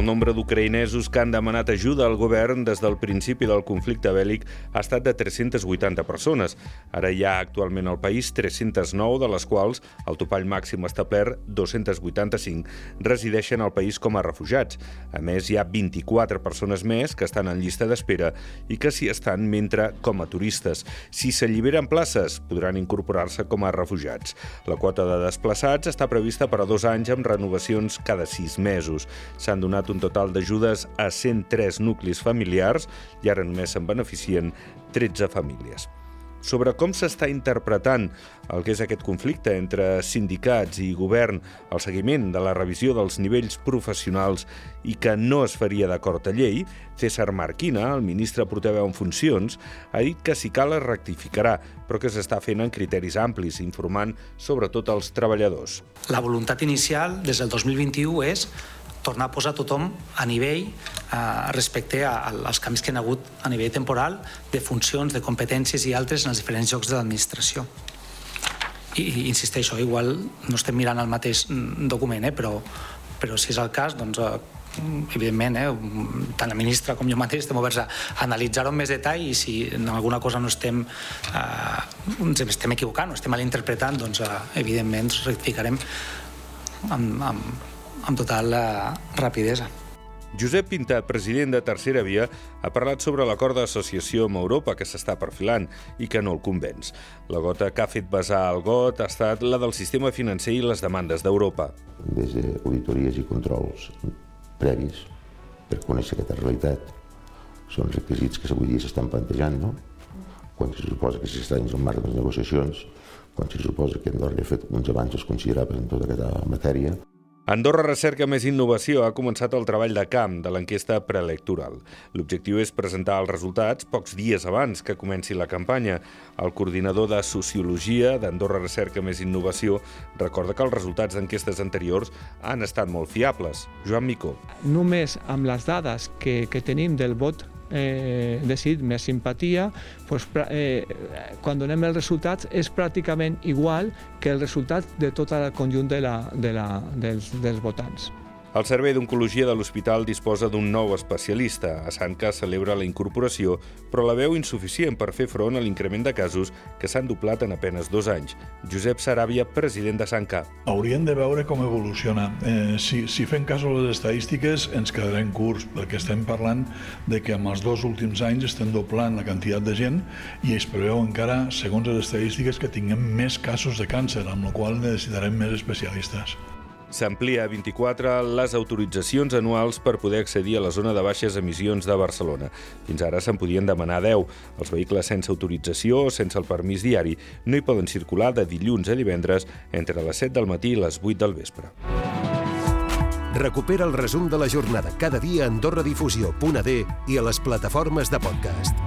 El nombre d'ucraïnesos que han demanat ajuda al govern des del principi del conflicte bèl·lic ha estat de 380 persones. Ara hi ha actualment al país 309, de les quals el topall màxim establert, 285, resideixen al país com a refugiats. A més, hi ha 24 persones més que estan en llista d'espera i que s'hi estan mentre com a turistes. Si s'alliberen places, podran incorporar-se com a refugiats. La quota de desplaçats està prevista per a dos anys amb renovacions cada sis mesos. S'han donat un total d'ajudes a 103 nuclis familiars i ara només se'n beneficien 13 famílies sobre com s'està interpretant el que és aquest conflicte entre sindicats i govern, el seguiment de la revisió dels nivells professionals i que no es faria d'acord a llei, César Marquina, el ministre portaveu en funcions, ha dit que si cal es rectificarà, però que s'està fent en criteris amplis, informant sobretot els treballadors. La voluntat inicial des del 2021 és tornar a posar tothom a nivell eh, respecte a, als canvis que han hagut a nivell temporal de funcions, de competències i altres en els diferents llocs de l'administració. I, i insisteixo, igual no estem mirant el mateix mm, document, eh, però, però si és el cas, doncs, eh, evidentment, eh, tant la ministra com jo mateix estem oberts a analitzar-ho amb més detall i si en alguna cosa no estem, eh, ens estem equivocant o estem malinterpretant, doncs eh, evidentment rectificarem amb, amb, amb total eh, rapidesa. Josep Pintat, president de Tercera Via, ha parlat sobre l'acord d'associació amb Europa que s'està perfilant i que no el convenç. La gota que ha fet basar el GOT ha estat la del sistema financer i les demandes d'Europa. Des d'auditories i controls previs per conèixer aquesta realitat són requisits que avui dia s'estan plantejant, no? quan se suposa que s'estan en el marc de les negociacions, quan se suposa que Andorra ha fet uns avanços considerables en tota aquesta matèria, Andorra Recerca Més Innovació ha començat el treball de camp de l'enquesta preelectoral. L'objectiu és presentar els resultats pocs dies abans que comenci la campanya. El coordinador de Sociologia d'Andorra Recerca Més Innovació recorda que els resultats d'enquestes anteriors han estat molt fiables. Joan Micó. Només amb les dades que, que tenim del vot eh, decidit més simpatia, doncs, eh, quan donem els resultats és pràcticament igual que el resultat de tot el conjunt de la, de la, dels, dels votants. El Servei d'Oncologia de l'Hospital disposa d'un nou especialista. A Sanca celebra la incorporació, però la veu insuficient per fer front a l'increment de casos que s'han doblat en apenes dos anys. Josep Saràbia, president de Sanca. Hauríem de veure com evoluciona. Eh, si, si fem cas a les estadístiques, ens quedarem curts, perquè estem parlant de que amb els dos últims anys estem doblant la quantitat de gent i es preveu encara, segons les estadístiques, que tinguem més casos de càncer, amb la qual necessitarem més especialistes. S'amplia a 24 les autoritzacions anuals per poder accedir a la zona de baixes emissions de Barcelona. Fins ara se'n podien demanar 10. Els vehicles sense autorització o sense el permís diari no hi poden circular de dilluns a divendres entre les 7 del matí i les 8 del vespre. Recupera el resum de la jornada cada dia a AndorraDifusió.d i a les plataformes de podcast.